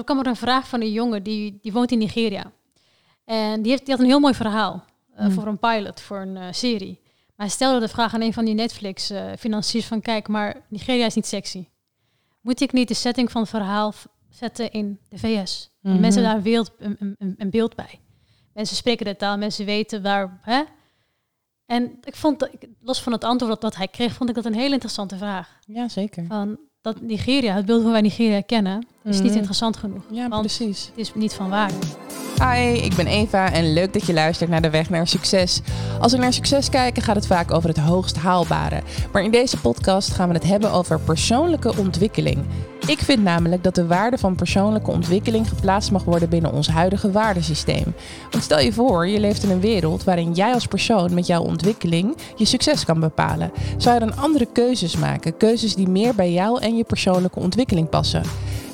er kwam er een vraag van een jongen die, die woont in Nigeria. En die, heeft, die had een heel mooi verhaal eh, Hmm. voor een pilot, voor een eh, serie. Maar hij stelde de vraag aan een van die Netflix-financiers van... kijk, maar Nigeria is niet sexy. Moet ik niet de setting van het verhaal zetten in de VS? Mhm. Mensen daar een beeld, een, een, een beeld bij. Mensen spreken de taal, mensen weten waar... Hè? En ik vond, dat, los van het antwoord dat, dat hij kreeg, vond ik dat een hele interessante vraag. Ja, zeker. Van dat Nigeria, het beeld hoe wij Nigeria kennen, is niet Mhm. interessant genoeg. Ja, want precies. het is niet van waarde. Hi, ik ben Eva en leuk dat je luistert naar de weg naar succes. Als we naar succes kijken, gaat het vaak over het hoogst haalbare. Maar in deze podcast gaan we het hebben over persoonlijke ontwikkeling. Ik vind namelijk dat de waarde van persoonlijke ontwikkeling geplaatst mag worden binnen ons huidige waardesysteem. Want stel je voor, je leeft in een wereld waarin jij als persoon met jouw ontwikkeling je succes kan bepalen. Zou je dan andere keuzes maken? Keuzes die meer bij jou en je persoonlijke ontwikkeling passen?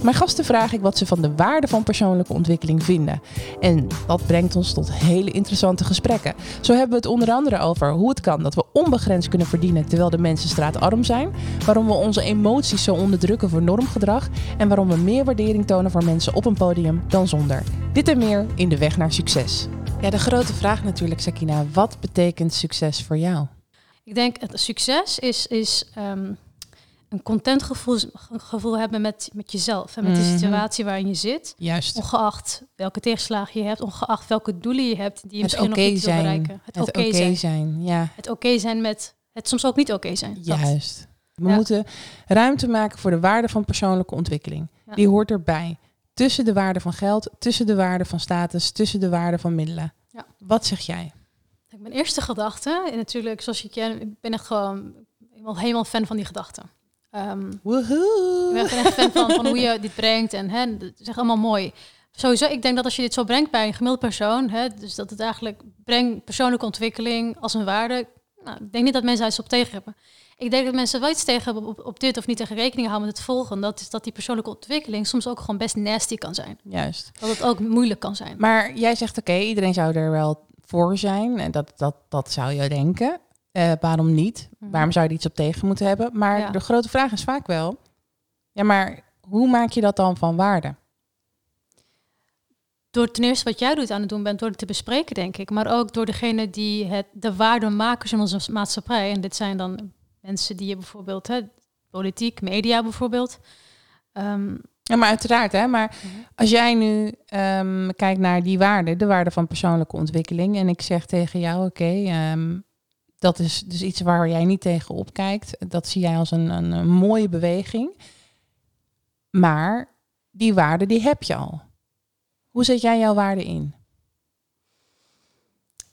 Mijn gasten vraag ik wat ze van de waarde van persoonlijke ontwikkeling vinden. En dat brengt ons tot hele interessante gesprekken. Zo hebben we het onder andere over hoe het kan dat we onbegrensd kunnen verdienen terwijl de mensen straatarm zijn, waarom we onze emoties zo onderdrukken voor normgedrag en waarom we meer waardering tonen voor mensen op een podium dan zonder. Dit en meer in de weg naar succes. Ja, de grote vraag natuurlijk, Sakina, wat betekent succes voor jou? Ik denk het succes is, is ehm, een content gevoel, hebben met, met jezelf en met Mhm. de situatie waarin je zit. Juist. Ongeacht welke tegenslagen je hebt, ongeacht welke doelen je hebt die je Het misschien nog niet wil zijn. bereiken. Het, Het oké zijn. zijn. Ja. Het oké zijn met het soms ook niet oké zijn. Dat. Juist. We Ja. moeten ruimte maken voor de waarde van persoonlijke ontwikkeling. Ja. Die hoort erbij. Tussen de waarde van geld, tussen de waarde van status, tussen de waarde van middelen. Ja. Wat zeg jij? Mijn eerste gedachte, en natuurlijk zoals je kent, ik ben echt gewoon helemaal, helemaal fan van die gedachten. Ik Woehoe! ben echt fan van, van hoe je dit brengt en hè, het is echt allemaal mooi. Sowieso, ik denk dat als je dit zo brengt bij een gemiddeld persoon, hè, dus dat het eigenlijk brengt persoonlijke ontwikkeling als een waarde. Nou, ik denk niet dat mensen daar iets op tegen hebben. Ik denk dat mensen wel iets tegen hebben op, op dit of niet tegen rekening houden met het volgende. Dat is dat die persoonlijke ontwikkeling soms ook gewoon best nasty kan zijn. Juist. Dat het ook moeilijk kan zijn. Maar jij zegt oké, iedereen zou er wel voor zijn. En dat, dat, dat zou je denken. Eh, waarom niet? Mhm. Waarom zou je er iets op tegen moeten hebben? Maar Ja. de grote vraag is vaak wel... Ja, maar hoe maak je dat dan van waarde? door ten eerste wat jij doet aan het doen bent, door het te bespreken, denk ik. Maar ook door degene die het, de waardemakers in onze maatschappij. En dit zijn dan mensen die je bijvoorbeeld, hè, politiek, media bijvoorbeeld. Ehm, Ja, maar uiteraard, hè. Maar Mhm. als jij nu ehm, kijkt naar die waarde, de waarde van persoonlijke ontwikkeling, en ik zeg tegen jou, oké, ehm, dat is dus iets waar jij niet tegen opkijkt. Dat zie jij als een, een, een mooie beweging. Maar die waarde, die heb je al. Hoe zet jij jouw waarde in?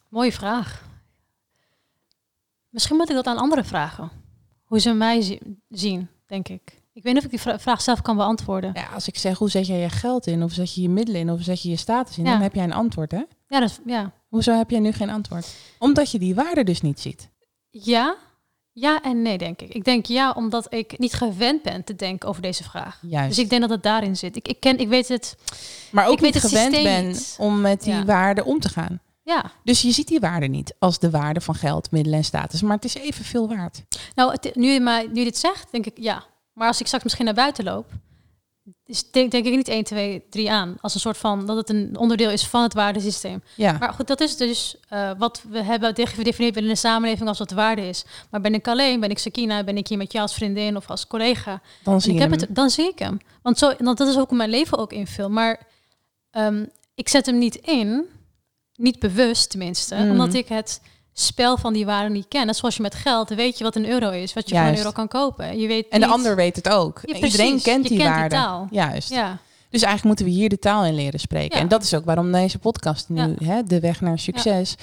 mooie vraag. Misschien moet ik dat aan anderen vragen. Hoe ze mij zi- zien, denk ik. Ik weet niet of ik die vra- vraag zelf kan beantwoorden. Ja, als ik zeg, hoe zet jij je geld in? Of zet je je middelen in? Of zet je je status in? Ja. Dan heb jij een antwoord, hè? Ja, dat, ja. Hoezo heb jij nu geen antwoord? Omdat je die waarde dus niet ziet. ja, ja en nee, denk ik. Ik denk ja, omdat ik niet gewend ben te denken over deze vraag. Juist. Dus ik denk dat het daarin zit. Ik, ik, ken, ik weet het. maar ook ik niet gewend ben niet. om met die Ja. waarde om te gaan. Ja, Dus je ziet die waarde niet als de waarde van geld, middelen en status. Maar het is evenveel waard. Nou, het, nu, je mij, nu je dit zegt, denk ik ja. Maar als ik straks misschien naar buiten loop, is, denk, denk ik niet 1, 2, 3 aan. Als een soort van dat het een onderdeel is van het waardesysteem. Ja, Maar goed, dat is dus eh, wat we hebben de- gedefinieerd binnen de samenleving als wat waarde is. Maar ben ik alleen, ben ik Sakina, ben ik hier met jou als vriendin of als collega, dan zie ik heb hem. het, dan zie ik hem. Want, zo, want dat is ook mijn leven ook invul. Maar ehm, ik zet hem niet in, niet bewust tenminste, Mm. omdat ik het spel van die waarde niet ken. Net zoals je met geld weet je wat een euro is, wat je voor een euro kan kopen. Je weet En de niet- ander weet het ook. Ja. Iedereen kent Je die kent die waarde. taal. Juist. Ja, Dus eigenlijk moeten we hier de taal in leren spreken. Ja. En dat is ook waarom deze podcast nu, hè, de weg naar succes.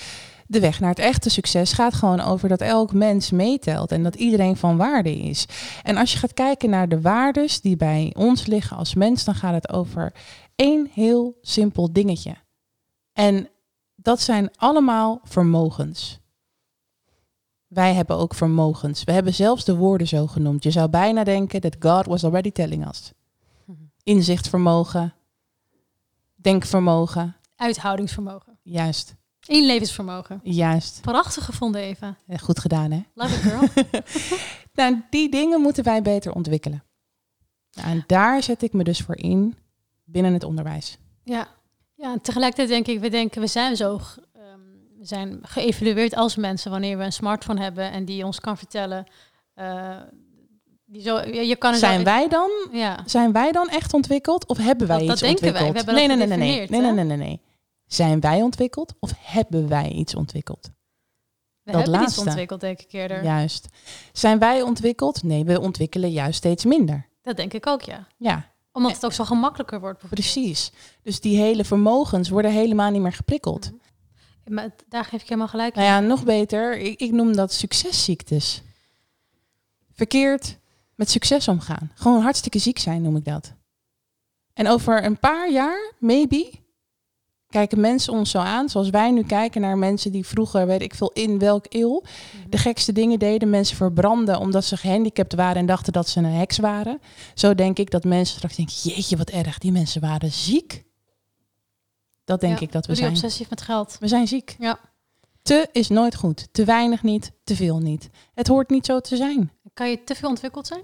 De weg naar het echte succes gaat gewoon over dat elk mens meetelt en dat iedereen van waarde is. En als je gaat kijken naar de waardes die bij ons liggen als mens, dan gaat het over één heel simpel dingetje. En dat zijn allemaal vermogens. Wij hebben ook vermogens. We hebben zelfs de woorden zo genoemd. Je zou bijna denken that God was already telling us. Inzichtvermogen, denkvermogen, uithoudingsvermogen. juist, Inlevensvermogen. juist. Prachtig gevonden, Eva. Goed gedaan, hè? Love it, girl. Nou, die dingen moeten wij beter ontwikkelen. Nou, en daar zet ik me dus voor in. binnen het onderwijs. Ja. ja, en tegelijkertijd denk ik, we denken, we zijn zo zijn geëvalueerd als mensen wanneer we een smartphone hebben en die ons kan vertellen. eh, die zo, je, je kan Zijn wij dan, Ja, zijn wij dan echt ontwikkeld of hebben wij Dat- dat iets denken wij. We hebben nee, dat nee, nee, nee, nee, nee, nee, nee, nee, nee. Zijn wij ontwikkeld of hebben wij iets ontwikkeld? we dat hebben iets laatste. ontwikkeld, denk ik eerder. Juist. Zijn wij ontwikkeld? Nee, we ontwikkelen juist steeds minder. Dat denk ik ook, ja. Ja, Omdat het ook zo gemakkelijker wordt. precies. Dus die hele vermogens worden helemaal niet meer geprikkeld. Maar het- daar geef ik helemaal gelijk. Nou ja, nog beter, ik, ik noem dat succesziektes. Verkeerd met succes omgaan. Gewoon hartstikke ziek zijn, noem ik dat. En over een paar jaar, maybe, kijken mensen ons zo aan, zoals wij nu kijken naar mensen die vroeger, weet ik veel, in welk eeuw, de gekste dingen deden. Mensen verbranden omdat ze gehandicapt waren en dachten dat ze een heks waren. Zo denk ik dat mensen straks denken, jeetje, wat erg, die mensen waren ziek. Dat denk Ja, ik dat we zijn. obsessief met geld. We zijn ziek. Ja. Te is nooit goed. Te weinig niet, te veel niet. Het hoort niet zo te zijn. Kan je te veel ontwikkeld zijn?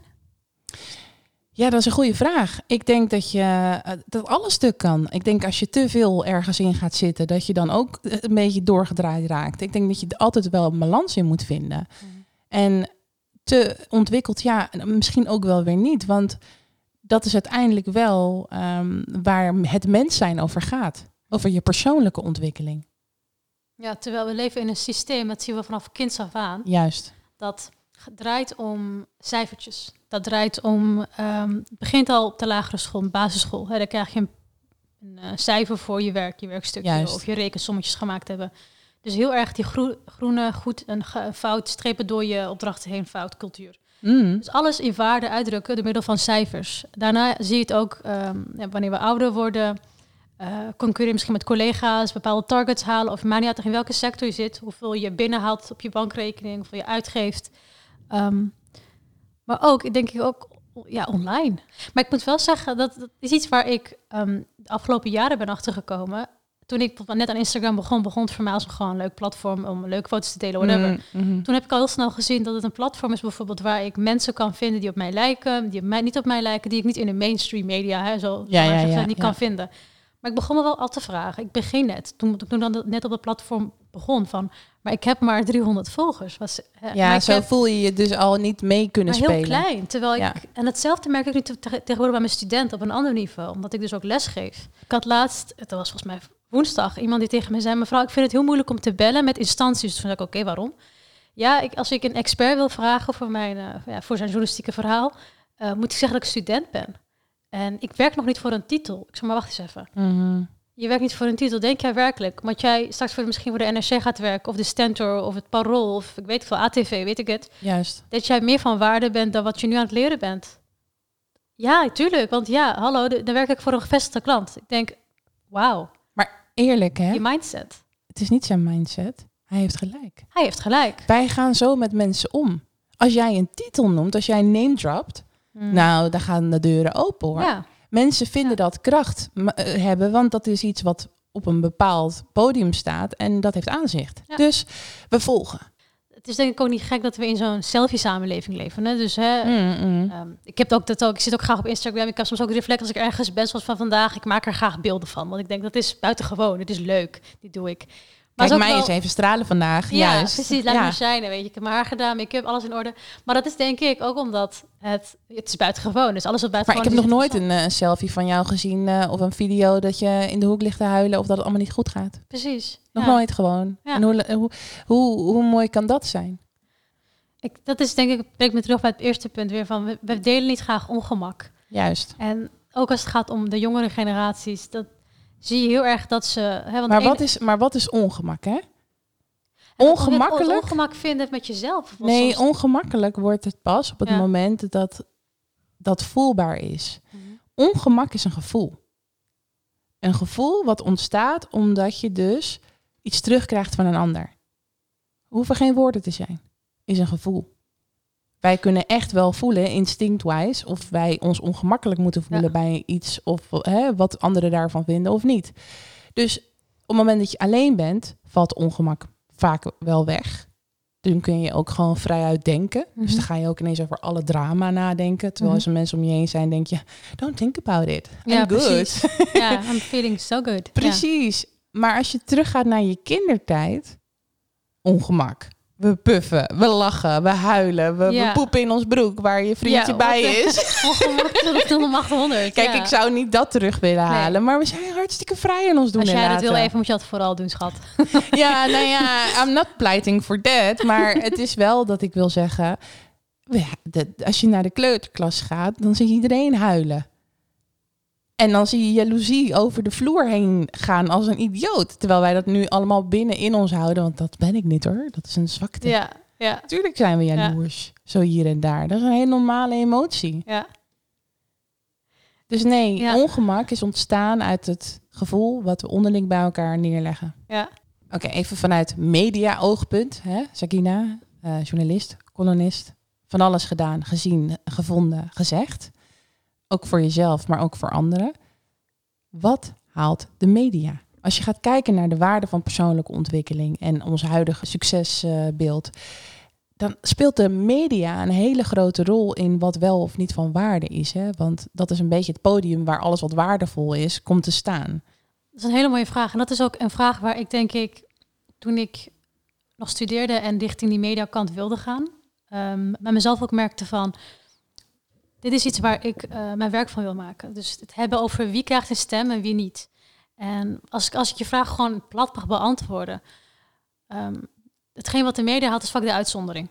Ja, dat is een goede vraag. Ik denk dat je eh, dat alles stuk kan. Ik denk als je te veel ergens in gaat zitten, dat je dan ook eh, een beetje doorgedraaid raakt. Ik denk dat je er altijd wel een balans in moet vinden. En te ontwikkeld, ja, misschien ook wel weer niet. Want dat is uiteindelijk wel ehm, waar het mens zijn over gaat. Over je persoonlijke ontwikkeling. Ja, terwijl we leven in een systeem, dat zien we vanaf kinds af aan, Juist. dat draait om cijfertjes. Dat draait om, ehm, het begint al op de lagere school, basisschool. Hè, dan krijg je een, een eh, cijfer voor je werk, je werkstukje, Juist. of je rekensommetjes gemaakt hebben. Dus heel erg die groe- groene, goed en fout, strepen door je opdrachten heen, fout cultuur. Mm. Dus alles in waarde uitdrukken door middel van cijfers. Daarna zie je het ook ehm, ja, wanneer we ouder worden. Eh concurreren misschien met collega's, bepaalde targets halen. Of maar niet uit in welke sector je zit. Hoeveel je binnenhaalt op je bankrekening, hoeveel je uitgeeft. Ehm, maar ook, ik denk ik ook ja, online. Maar ik moet wel zeggen, dat, dat is iets waar ik ehm, de afgelopen jaren ben achtergekomen. Toen ik net aan Instagram begon, begon het voor mij als een gewoon leuk platform om leuke foto's te delen, whatever. Mm, mhm. Toen heb ik al heel snel gezien dat het een platform is bijvoorbeeld waar ik mensen kan vinden die op mij lijken, die op mij, niet op mij lijken, die ik niet in de mainstream media, hè, zo, Ja, niet ja. kan vinden. Maar ik begon me wel al te vragen. Ik begin net, toen, toen dan net op het platform begon van, maar ik heb maar 300 volgers. Was, maar Ja, zo heb- voel je je dus al niet mee kunnen maar heel spelen. klein. Terwijl ik, en hetzelfde merk ik nu te- te- tegenwoordig bij mijn studenten op een ander niveau, omdat ik dus ook les geef. Ik had laatst, het was volgens mij woensdag, iemand die tegen me zei, mevrouw, ik vind het heel moeilijk om te bellen met instanties. Dus toen zei ik, oké, waarom? Ja, ik, als ik een expert wil vragen voor, mijn, eh, ja, voor zijn journalistieke verhaal, eh, moet ik zeggen dat ik student ben. En ik werk nog niet voor een titel. Ik zeg maar, wacht eens even. Mhm. Je werkt niet voor een titel, denk jij werkelijk? Want jij straks voor, misschien voor de NRC gaat werken, of de Stentor, of het Parool, of ik weet veel, ATV, weet ik het Juist. dat jij meer van waarde bent dan wat je nu aan het leren bent. Ja, tuurlijk. Want ja, hallo, dan werk ik voor een gevestigde klant. Ik denk, wauw, Eerlijk, hè? je mindset. Het is niet zijn mindset. Hij heeft gelijk. Hij heeft gelijk. Wij gaan zo met mensen om. Als jij een titel noemt, als jij een name dropt, Mm. nou, dan gaan de deuren open hoor. ja, Mensen vinden Ja. dat kracht eh, hebben, want dat is iets wat op een bepaald podium staat en dat heeft aanzicht. Ja. Dus we volgen. het is denk ik ook niet gek dat we in zo'n selfie-samenleving leven. Hè? Dus hè, Mm, mm. ehm, ik heb ook dat ook. Ik zit ook graag op Instagram. Ik heb soms ook de reflex als ik ergens ben, zoals van vandaag. Ik maak er graag beelden van, want ik denk dat is buitengewoon. Het is leuk. Die doe ik. Maar Kijk, mij is even stralen vandaag. Ja, Juist. precies. Laat Ja. me shinen, weet je. Ik heb mijn haar gedaan, heb alles in orde. Maar dat is denk ik ook omdat het, het is buitengewoon. Dus alles wat Maar buitengewoon ik heb nog nooit een eh, selfie van jou gezien eh, of een video dat je in de hoek ligt te huilen of dat het allemaal niet goed gaat. Precies. Nog ja. nooit gewoon. Ja. En hoe, hoe, hoe, hoe mooi kan dat zijn? Ik, dat is denk ik, brengt me terug bij het eerste punt weer van, we, we delen niet graag ongemak. Juist. En ook als het gaat om de jongere generaties, dat zie je heel erg dat ze... Hè, want Maar wat, is, maar wat is ongemak, hè? ongemakkelijk? Ongemak vinden met jezelf. Nee, soms- ongemakkelijk wordt het pas op het Ja. moment dat dat voelbaar is. Ongemak is een gevoel. Een gevoel wat ontstaat omdat je dus iets terugkrijgt van een ander. Hoeven geen woorden te zijn. Is een gevoel. Wij kunnen echt wel voelen, instinct-wise, of wij ons ongemakkelijk moeten voelen Ja. bij iets of hè, wat anderen daarvan vinden of niet. Dus op het moment dat je alleen bent, valt ongemak vaak wel weg. dan kun je ook gewoon vrijuit denken. Dus Mhm. dan ga je ook ineens over alle drama nadenken. Terwijl Mhm. als er mensen om je heen zijn, denk je, don't think about it. I'm Ja, good. Ja, I'm feeling so good. Precies. Maar als je teruggaat naar je kindertijd, ongemak. We puffen, we lachen, we huilen, we, poepen in ons broek waar je vriendje Ja, bij is. Tot om 800. Kijk, ja. ik zou niet dat terug willen Nee. halen, maar we zijn hartstikke vrij in ons doen Als jij dat wil even, moet je dat vooral doen, schat. Ja, nou ja, I'm not plighting for that. Maar het is wel dat ik wil zeggen... als je naar de kleuterklas gaat, dan zie je iedereen huilen. En dan zie je jaloezie over de vloer heen gaan als een idioot. Terwijl wij dat nu allemaal binnen in ons houden. Want dat ben ik niet hoor. Dat is een zwakte. Ja, ja, Natuurlijk zijn we jaloers. Zo hier en daar. Dat is een hele normale emotie. ja. Dus nee, Ja. ongemak is ontstaan uit het gevoel wat we onderling bij elkaar neerleggen. ja. Oké, even vanuit media-oogpunt. Hè? Sakina, eh, journalist, columnist. Van alles gedaan, gezien, gevonden, gezegd. Ook voor jezelf, maar ook voor anderen. Wat haalt de media? Als je gaat kijken naar de waarde van persoonlijke ontwikkeling en ons huidige succesbeeld, dan speelt de media een hele grote rol in wat wel of niet van waarde is. Hè? Want dat is een beetje het podium waar alles wat waardevol is, komt te staan. Dat is een hele mooie vraag. En dat is ook een vraag waar ik denk ik, toen ik nog studeerde en richting die mediakant wilde gaan, ehm bij mezelf ook merkte van, dit is iets waar ik eh, mijn werk van wil maken. Dus het hebben over wie krijgt een stem en wie niet. En als ik, als ik je vraag gewoon plat mag beantwoorden, ehm, hetgeen wat de media haalt is vaak de uitzondering.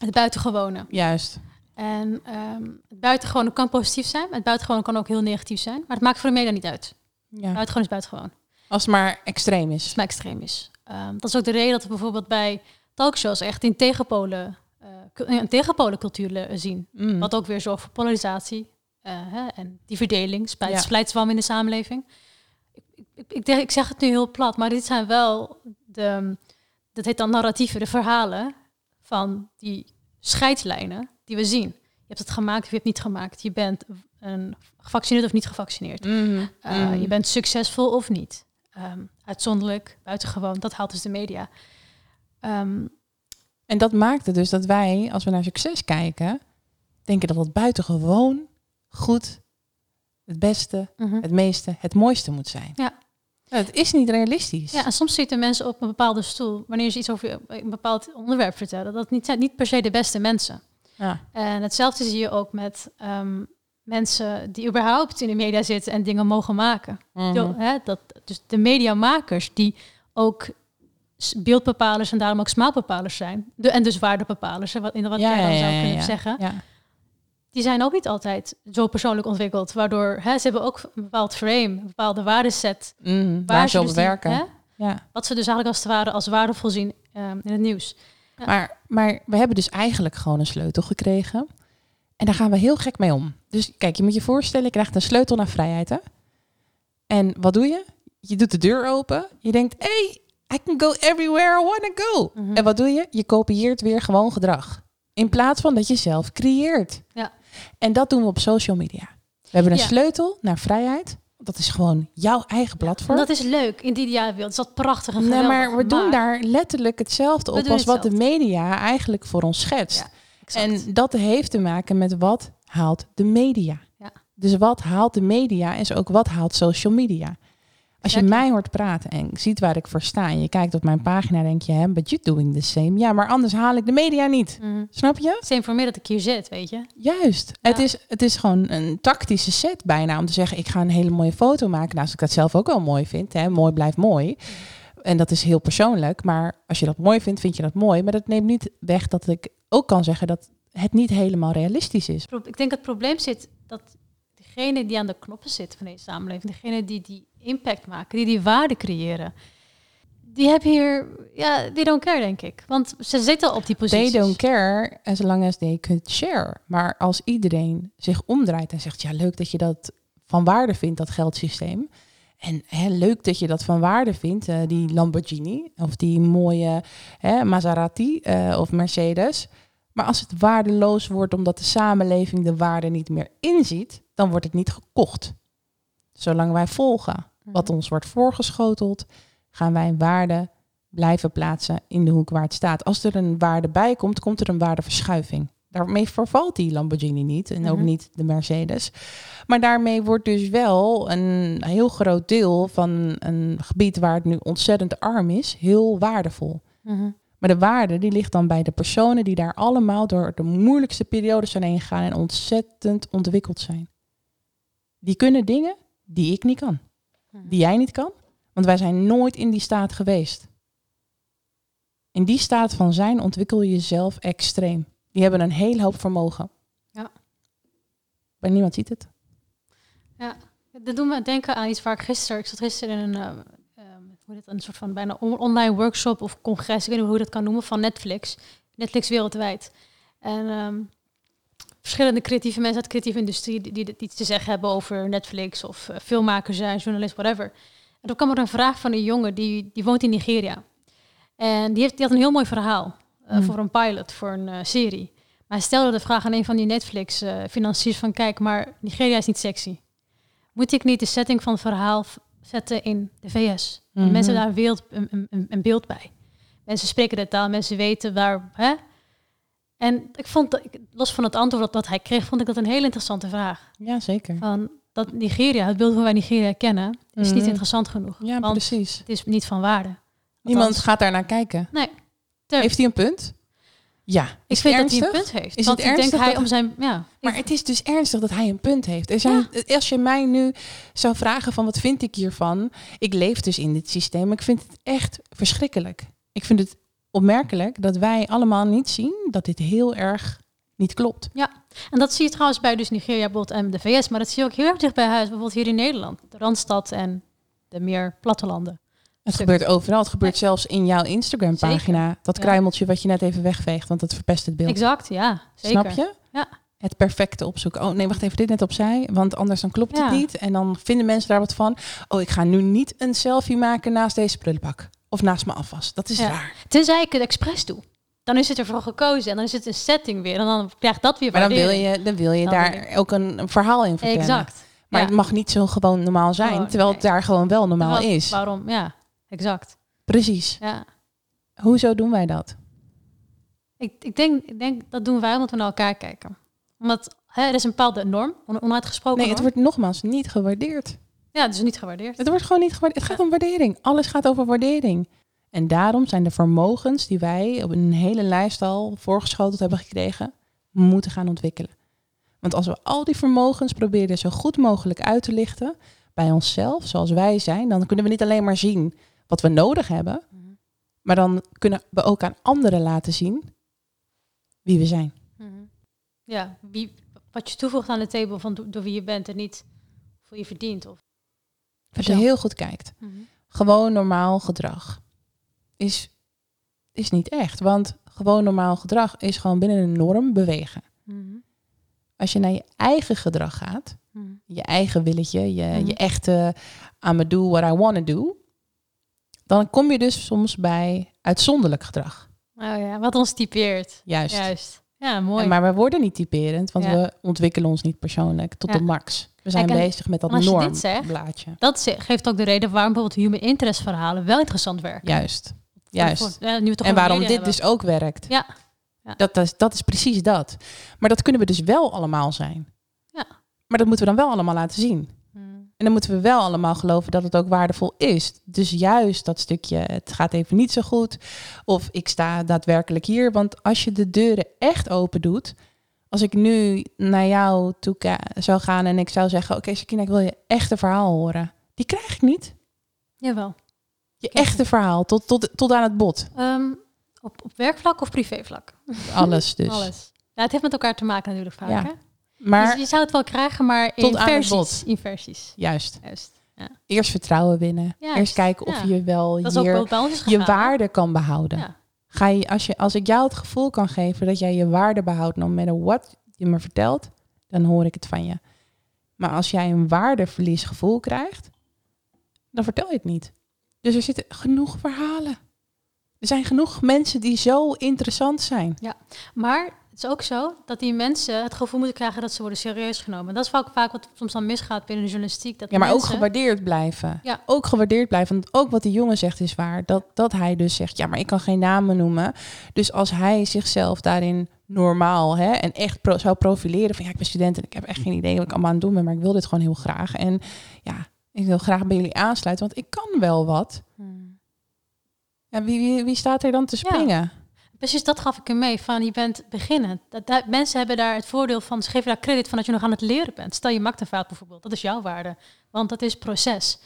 Het buitengewone. Juist. En ehm het buitengewone kan positief zijn, het buitengewone kan ook heel negatief zijn, maar het maakt voor de media niet uit. Ja. Buitengewoon is buitengewoon Als het maar extreem is. als het maar extreem is. Ehm, dat is ook de reden dat we bijvoorbeeld bij talkshows echt in tegenpolen, een tegenpolencultuur le- zien. Mm. Wat ook weer zorgt voor polarisatie eh, hè, en die verdeling, spijt, Ja. splijtswam in de samenleving. Ik, ik, ik, ik zeg het nu heel plat, maar dit zijn wel de, dat heet dan narratieven, de verhalen van die scheidslijnen die we zien. Je hebt het gemaakt of je hebt het niet gemaakt. Je bent een gevaccineerd of niet gevaccineerd. Mhm. Uh, Mhm. Je bent succesvol of niet. Ehm, uitzonderlijk, buitengewoon, dat haalt dus de media. Ehm, En dat maakt het dus dat wij, als we naar succes kijken, denken dat het buitengewoon goed, het beste, mhm. het meeste, het mooiste moet zijn. Ja. Nou, Het is niet realistisch. Ja, en soms zitten mensen op een bepaalde stoel, wanneer ze iets over een bepaald onderwerp vertellen, dat niet, zijn niet per se de beste mensen. Ja. En hetzelfde zie je ook met ehm, mensen die überhaupt in de media zitten en dingen mogen maken. Mhm. Hè, dat, dus de mediamakers die ook beeldbepalers en daarom ook smaalbepalers zijn. De, en dus waardebepalers, hè, wat, in wat jij dan zou kunnen zeggen. Ja. die zijn ook niet altijd zo persoonlijk ontwikkeld. Waardoor hè, ze hebben ook een bepaald frame, een bepaalde waardeset. Mhm. Waar ze op dus die- werken. hè, ja. wat ze dus eigenlijk als het ware als waardevol zien ehm, in het nieuws. Ja. Maar, maar we hebben dus eigenlijk gewoon een sleutel gekregen. En daar gaan we heel gek mee om. Dus kijk, je moet je voorstellen, je krijgt een sleutel naar vrijheid. Hè? En wat doe je? Je doet de deur open. Je denkt, hey, I can go everywhere I want to go. Mhm. En wat doe je? Je kopieert weer gewoon gedrag. In plaats van dat je zelf creëert. Ja. En dat doen we op social media. We hebben een Ja. sleutel naar vrijheid. Dat is gewoon jouw eigen platform. En dat is leuk. In die ideale wereld is dat prachtig en Nee, geweldig. maar we doen daar letterlijk hetzelfde op als wat de media eigenlijk voor ons schetst. Ja. En dat heeft te maken met wat haalt de media. Ja. Dus wat haalt de media is ook wat haalt social media. Als je mij hoort praten en ziet waar ik voor sta en je kijkt op mijn pagina, denk je, hè, but you doing the same. Ja, maar anders haal ik de media niet. Mhm. Snap je? Same voor mij dat ik hier zit, weet je. Juist. Ja. Het, is, het is gewoon een tactische set bijna om te zeggen, ik ga een hele mooie foto maken. Nou, als ik dat zelf ook wel mooi vind, hè, mooi blijft mooi. En dat is heel persoonlijk, maar als je dat mooi vindt, vind je dat mooi. Maar dat neemt niet weg dat ik ook kan zeggen dat het niet helemaal realistisch is. Ik denk dat het probleem zit dat degene die aan de knoppen zitten van deze samenleving, degene die die impact maken, die die waarde creëren, die hebben hier, ja, they don't care, denk ik. Want ze zitten op die posities. They don't care as long as they could share. Maar als iedereen zich omdraait en zegt, ja, leuk dat je dat van waarde vindt, dat geldsysteem. En hè, leuk dat je dat van waarde vindt, eh, die Lamborghini of die mooie hè, Maserati eh, of Mercedes. Maar als het waardeloos wordt omdat de samenleving de waarde niet meer inziet, dan wordt het niet gekocht. Zolang wij volgen wat ons wordt voorgeschoteld, gaan wij waarde blijven plaatsen in de hoek waar het staat. Als er een waarde bij komt, komt er een waardeverschuiving. Daarmee vervalt die Lamborghini niet en ook Mhm. niet de Mercedes. Maar daarmee wordt dus wel een heel groot deel van een gebied waar het nu ontzettend arm is, heel waardevol. Mhm. Maar de waarde die ligt dan bij de personen die daar allemaal door de moeilijkste periodes zijn heen gegaan en ontzettend ontwikkeld zijn. Die kunnen dingen die ik niet kan. Die jij niet kan, want wij zijn nooit in die staat geweest. In die staat van zijn ontwikkel je jezelf extreem. Die hebben een hele hoop vermogen. Ja. Maar niemand ziet het. Dat doet me denken aan iets waar ik gisteren... Ik zat gisteren in een, eh, ehm, hoe heet het, een soort van bijna on- online workshop of congres. Ik weet niet hoe je dat kan noemen, van Netflix. Netflix wereldwijd. En ehm, verschillende creatieve mensen uit de creatieve industrie... die, iets te zeggen hebben over Netflix of eh, filmmaker zijn, journalist, whatever. En toen kwam er een vraag van een jongen, die, die woont in Nigeria. En die, heeft, die had een heel mooi verhaal eh, Hmm. voor een pilot, voor een eh, serie. Maar hij stelde de vraag aan een van die Netflix-financiers van... kijk, maar Nigeria is niet sexy. Moet ik niet de setting van het verhaal zetten in de VS? Mhm. Mensen hebben daar een, beeld, een, een, een beeld bij. Mensen spreken de taal, mensen weten waar... Hè? En ik vond, dat, los van het antwoord dat, dat hij kreeg, vond ik dat een hele interessante vraag. Ja, zeker. Van dat Nigeria, het beeld hoe wij Nigeria kennen, is niet Mhm. interessant genoeg. Ja, want precies. het is niet van waarde. Niemand gaat daar naar kijken. Nee. Ter- Heeft hij een punt? Ja. ik vind dat hij een punt heeft. Is want het ik denk ernstig hij dat- om zijn... Ja, Maar ik- het is dus ernstig dat hij een punt heeft. Er zijn, Als je mij nu zou vragen van wat vind ik hiervan? Ik leef dus in dit systeem. Ik vind het echt verschrikkelijk. Ik vind het opmerkelijk dat wij allemaal niet zien dat dit heel erg niet klopt. En dat zie je trouwens bij dus Nigeria bijvoorbeeld en de VS, maar dat zie je ook heel erg dicht bij huis, bijvoorbeeld hier in Nederland, de Randstad en de meer plattelanden. Het Stuk. gebeurt overal. Het gebeurt zelfs in jouw Instagram pagina. Dat Ja. kruimeltje wat je net even wegveegt, want dat verpest het beeld. Exact, ja, zeker. Snap je? Ja. Het perfecte opzoeken. Oh nee, wacht even, dit net opzij, want anders dan klopt Ja. het niet. En dan vinden mensen daar wat van. Oh, ik ga nu niet een selfie maken naast deze prullenbak. Of naast mijn afwas. Dat is Ja. raar. Tenzij ik het expres doe. Dan is het ervoor gekozen en dan is het een setting weer en dan krijgt dat weer Maar dan wil je, dan wil je Dan daar ook een, een verhaal in vertellen. Exact. Maar Ja. het mag niet zo gewoon normaal zijn, Oh, terwijl het daar gewoon wel normaal Wat- is. Waarom? Ja, exact. Precies. Ja. Hoezo doen wij dat? Ik, ik, denk, ik denk dat doen wij omdat we naar elkaar kijken. Omdat hè, er is een bepaalde norm, on- onuitgesproken Nee, het norm. wordt nogmaals niet gewaardeerd. Ja, het is niet gewaardeerd. Het wordt gewoon niet gewaardeerd. Het gaat om waardering. Alles gaat over waardering. En daarom zijn de vermogens die wij op een hele lijst al voorgeschoteld hebben gekregen, moeten gaan ontwikkelen. Want als we al die vermogens proberen zo goed mogelijk uit te lichten bij onszelf, zoals wij zijn, dan kunnen we niet alleen maar zien wat we nodig hebben, Mhm. maar dan kunnen we ook aan anderen laten zien wie we zijn. Mhm. Ja, wie, wat je toevoegt aan de table van do- door wie je bent en niet voor je verdient. Of... Als je heel goed kijkt, gewoon normaal gedrag is, is niet echt. Want gewoon normaal gedrag is gewoon binnen een norm bewegen. Mhm. Als je naar je eigen gedrag gaat, Mhm. je eigen willetje, je, Mhm. je echte I'm do what I want to do, dan kom je dus soms bij uitzonderlijk gedrag. Oh ja, wat ons typeert. Juist. Juist. Ja, mooi. En maar we worden niet typerend, want Ja. we ontwikkelen ons niet persoonlijk tot Ja. de max. We zijn Kijk, en bezig met dat als je dit zegt- normblaadje. Dat ze- geeft ook de reden waarom bijvoorbeeld human interest verhalen wel interessant werken. Juist. Juist. ja, nu En waarom dit dus ook werkt. Ja. Ja. Dat, is, dat is precies dat. Maar dat kunnen we dus wel allemaal zijn. Ja. Maar dat moeten we dan wel allemaal laten zien. Mhm. En dan moeten we wel allemaal geloven dat het ook waardevol is. Dus juist dat stukje, het gaat even niet zo goed. Of ik sta daadwerkelijk hier. Want als je de deuren echt open doet. Als ik nu naar jou toe zou gaan en ik zou zeggen... Oké, Sakina, ik wil je echte verhaal horen. Die krijg ik niet. Jawel. Je echte verhaal, tot, tot, tot aan het bot. Ehm, op, op werkvlak of privévlak? Alles dus. Alles. Ja, het heeft met elkaar te maken natuurlijk vaak. Ja. Hè? Maar Dus je zou het wel krijgen, maar in Tot aan het versies. bot. In versies. juist, Juist. eerst vertrouwen winnen. Juist, Eerst kijken of ja. je wel Dat hier wel je waarde kan behouden. Ja. Ga je, als, je, als ik jou het gevoel kan geven dat jij je waarde behoudt, no matter what je me vertelt, dan hoor ik het van je. Maar als jij een waardeverliesgevoel krijgt, dan vertel je het niet. Dus er zitten genoeg verhalen. Er zijn genoeg mensen die zo interessant zijn. Maar Het is ook zo dat die mensen het gevoel moeten krijgen dat ze worden serieus genomen. Dat is vaak, vaak wat soms dan misgaat binnen de journalistiek. Dat Ja, maar ook gewaardeerd blijven. Ja. Ook gewaardeerd blijven. Want ook wat die jongen zegt is waar. Dat, dat hij dus zegt, ja, maar ik kan geen namen noemen. Dus als hij zichzelf daarin normaal hè, en echt pro- zou profileren van ja, ik ben student en ik heb echt geen idee wat ik allemaal aan het doen ben, maar ik wil dit gewoon heel graag. En ja, ik wil graag bij jullie aansluiten, want ik kan wel wat. Hmm. Ja, wie, wie, wie staat er dan te Ja. Precies, dat gaf ik hem mee. Van je bent beginnend. Dat, dat- mensen hebben daar het voordeel van. Ze geven daar credit van dat je nog aan het leren bent. Stel je maakt een fout bijvoorbeeld. Dat is jouw waarde. Want dat is proces.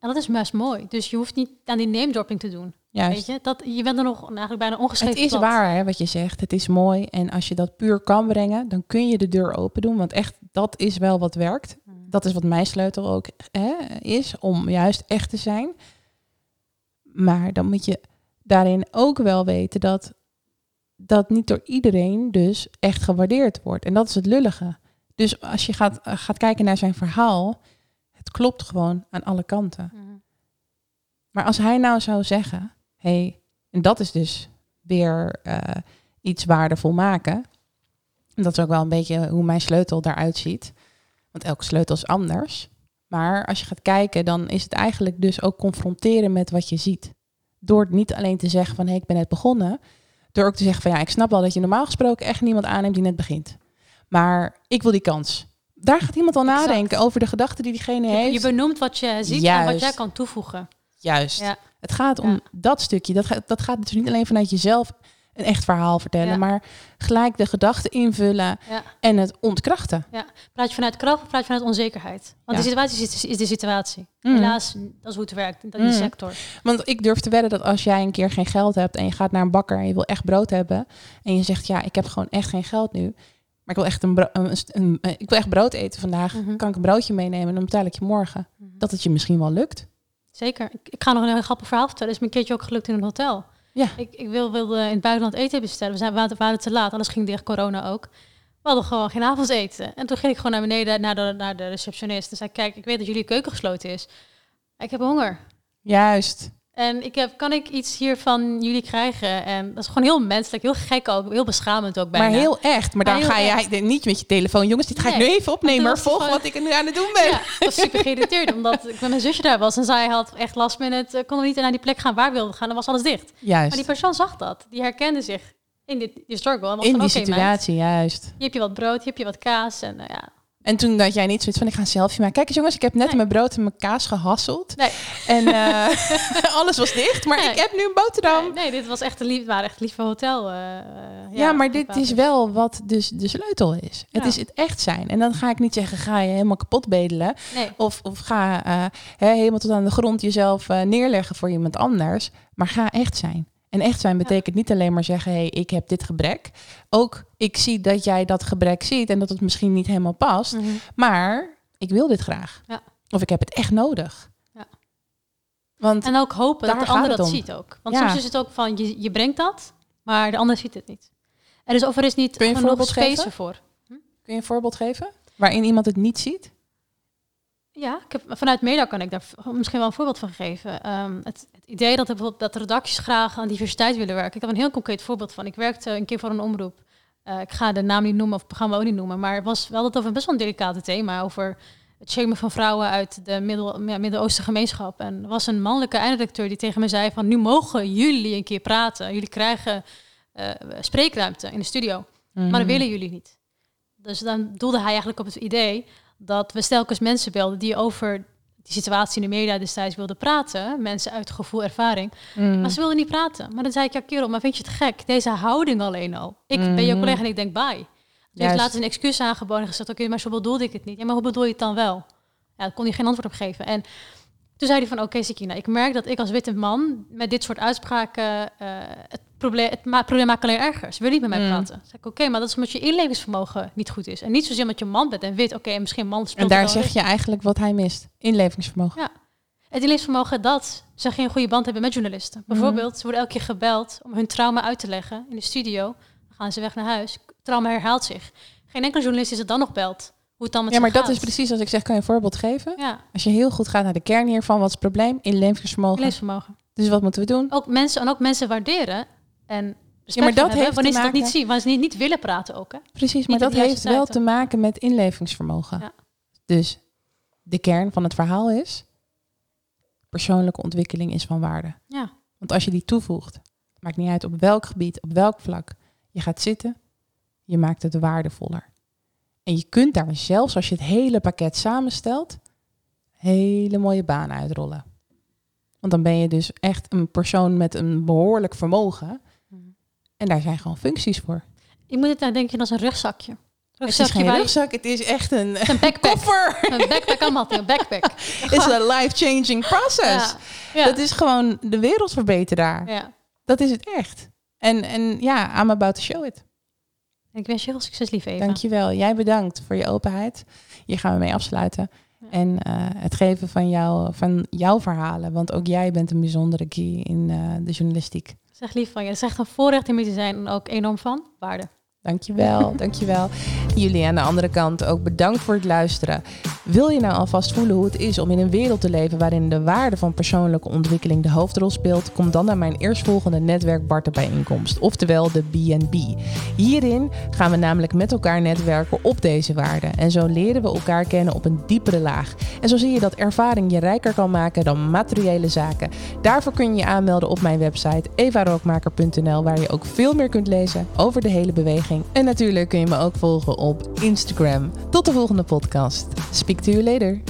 En dat is best mooi. Dus je hoeft niet aan die name dropping te doen. Juist. Weet je? Dat, je bent er nog eigenlijk bijna ongeschreven. Het is waar hè, wat je zegt. Het is mooi. En als je dat puur kan brengen, dan kun je de deur open doen. Want echt, dat is wel wat werkt. Hmm. Dat is wat mijn sleutel ook hè, is, om juist echt te zijn. Maar dan moet je daarin ook wel weten dat dat niet door iedereen dus echt gewaardeerd wordt. En dat is het lullige. Dus als je gaat, eh, gaat kijken naar zijn verhaal, het klopt gewoon aan alle kanten. Hmm. Maar als hij nou zou zeggen, hey, en dat is dus weer eh, iets waardevol maken. En dat is ook wel een beetje hoe mijn sleutel daaruit ziet. Want elke sleutel is anders. Maar als je gaat kijken, dan is het eigenlijk dus ook confronteren met wat je ziet. Door niet alleen te zeggen van, hé, ik ben net begonnen. Door ook te zeggen van, ja, ik snap wel dat je normaal gesproken echt niemand aanneemt die net begint. Maar ik wil die kans. Daar gaat iemand al Exact. nadenken over de gedachten die diegene Je, heeft. je benoemt wat je ziet en wat jij kan toevoegen. Juist. Ja. Het gaat om Ja. dat stukje. Dat gaat, dat gaat dus niet alleen vanuit jezelf een echt verhaal vertellen, Ja. maar gelijk de gedachten invullen Ja. en het ontkrachten. Praat je vanuit kracht of praat je vanuit onzekerheid? Want Ja. de situatie is, is de situatie. Mm. Helaas, dat is hoe het werkt. Dat is Mm. die sector. Want ik durf te wedden dat als jij een keer geen geld hebt en je gaat naar een bakker en je wil echt brood hebben en je zegt ja, ik heb gewoon echt geen geld nu, maar ik wil echt een, bro- een, een- eh, ik wil echt brood eten vandaag, Mhm. kan ik een broodje meenemen en dan betaal ik je morgen. Dat het je misschien wel lukt. Zeker. Ik, ik ga nog een heel grappig verhaal vertellen. Is me een keertje ook gelukt in een hotel. Ja. Ik, ik wil, wilde in het buitenland eten bestellen. We zijn, we waren- te laat, alles ging dicht, corona ook. We hadden gewoon geen avondeten. En toen ging ik gewoon naar beneden naar de, naar de receptionist. En zei, kijk, ik weet dat jullie keuken gesloten is. Ik heb honger. Juist. En ik heb, kan ik iets hier van jullie krijgen? En dat is gewoon heel menselijk, heel gek ook, heel beschamend ook bijna. Maar heel echt. Maar dan Maar ga echt. jij niet met je telefoon. Jongens, dit ga ik nu even opnemen. Maar volg gewoon- wat ik nu aan het doen ben. Ja, ik was super geïrriteerd, omdat ik met mijn zusje daar was. En zij had echt last minute, uh, kon niet naar die plek gaan waar we wilden gaan. Dan was alles dicht. Juist. Maar die persoon zag dat. Die herkende zich in dit, die struggle. En was In van, die meid, situatie, juist. hier heb je wat brood, hier heb je wat kaas. En uh, ja, En toen dat jij niet zoiets van, ik ga een selfie maken. Kijk eens jongens, ik heb net Nee. mijn brood en mijn kaas gehasseld. nee, En eh, alles was dicht, maar Nee. ik heb nu een boterham. nee, dit was echt een lief, waren echt lieve hotel. eh, eh, ja, maar dit is wel wat dus de sleutel is. Het Ja. is het echt zijn. En dan ga ik niet zeggen, ga je helemaal kapot bedelen. Nee, Of, of ga helemaal tot aan de grond jezelf neerleggen voor iemand anders. Maar ga echt zijn. En echt zijn betekent niet alleen maar zeggen, hé, hey, ik heb dit gebrek. Ook, ik zie dat jij dat gebrek ziet en dat het misschien niet helemaal past. Mhm. Maar ik wil dit graag. Ja. Of ik heb het echt nodig. Ja. Want En ook hopen dat de ander dat ziet ook. Want soms is het ook van, je, je brengt dat, maar de ander ziet het niet. En dus of er is niet Kun je een genoeg space geven? ervoor. kun je een voorbeeld geven? Waarin iemand het niet ziet? Ja, ik heb, vanuit Meda kan ik daar misschien wel een voorbeeld van geven. Ehm, het idee dat, bijvoorbeeld, dat redacties graag aan diversiteit willen werken. Ik heb een heel concreet voorbeeld van. Ik werkte een keer voor een omroep. Eh, ik ga de naam niet noemen of het programma ook niet noemen. Maar het was wel het over een best wel een delicate thema. Over het shamen van vrouwen uit de Middel, ja, Midden-Oosten gemeenschap. En er was een mannelijke eindredacteur die tegen me zei van... nu mogen jullie een keer praten. Jullie krijgen eh, spreekruimte in de studio. Maar Mhm. dat willen jullie niet. Dus dan doelde hij eigenlijk op het idee dat we stelkens mensen belden die over die situatie in de media destijds wilden praten. Mensen uit gevoel, ervaring. Mhm. Maar ze wilden niet praten. Maar dan zei ik, ja kerel, maar vind je het gek? Deze houding alleen al. Ik ben je Mhm. collega en ik denk, bye. Juist. laatst een excuus aangeboden en gezegd, oké, maar zo bedoelde ik het niet. Ja, maar hoe bedoel je het dan wel? Ja, daar kon hij geen antwoord op geven. En toen zei hij van, oké Sikina, ik merk dat ik als witte man met dit soort uitspraken eh, het probleem, het ma probleem maakt alleen erger. Ze wil niet met mij Mm. praten. Zei ik, oké, maar dat is omdat je inlevingsvermogen niet goed is. En niet zozeer omdat je man bent en wit. Oké, en misschien man speelt En daar zeg je eigenlijk wat hij mist. Inlevingsvermogen. Ja. Het inlevingsvermogen dat ze geen goede band hebben met journalisten. Mhm. Bijvoorbeeld, ze worden elke keer gebeld om hun trauma uit te leggen in de studio. Dan gaan ze weg naar huis. Trauma herhaalt zich. Geen enkele journalist is het dan nog belt. Hoe het dan met Ja, maar dat gaat. is precies als ik zeg, kan je een voorbeeld geven? Ja, Als je heel goed gaat naar de kern hiervan, wat is het probleem? Inlevingsvermogen. Dus wat moeten we doen? Ook mensen, en ook mensen waarderen en respect maar dat heeft wanneer te ze dat niet maken- zien, wanneer ze niet, niet willen praten ook. Hè? Precies, maar Niet dat heeft wel te maken met inlevingsvermogen. Ja. Dus de kern van het verhaal is: persoonlijke ontwikkeling is van waarde. Ja. Want als je die toevoegt, maakt niet uit op welk gebied, op welk vlak, je gaat zitten, je maakt het waardevoller. En je kunt daar zelfs als je het hele pakket samenstelt, hele mooie baan uitrollen. Want dan ben je dus echt een persoon met een behoorlijk vermogen. Mhm. En daar zijn gewoon functies voor. Je moet het nou denken als een rugzakje. Het is Rugzakje geen rugzak, het is echt een, een backpack. koffer. Een backpack allemaal, een backpack. Het is een life-changing process. Ja. Ja. Dat is gewoon de wereld verbeteren daar. ja. Dat is het echt. En, en ja, I'm about to show it. Ik wens je heel succes, lieve Eva. Dankjewel. Jij bedankt voor je openheid. Hier gaan we mee afsluiten. Ja. En eh, het geven van, jou, van jouw verhalen. Want ook jij bent een bijzondere key in eh, de journalistiek. Zeg lief van je. Het is echt een voorrecht om hier te zijn en ook enorm van waarde. Dankjewel, dankjewel. Jullie aan de andere kant ook bedankt voor het luisteren. Wil je nou alvast voelen hoe het is om in een wereld te leven waarin de waarde van persoonlijke ontwikkeling de hoofdrol speelt? Kom dan naar mijn eerstvolgende netwerk Barten bijeenkomst, oftewel de BNB. Hierin gaan we namelijk met elkaar netwerken op deze waarden. En zo leren we elkaar kennen op een diepere laag. En zo zie je dat ervaring je rijker kan maken dan materiële zaken. Daarvoor kun je je aanmelden op mijn website evarookmaker.nl, waar je ook veel meer kunt lezen over de hele beweging. En natuurlijk kun je me ook volgen op Instagram. Tot de volgende podcast. Speak to you later.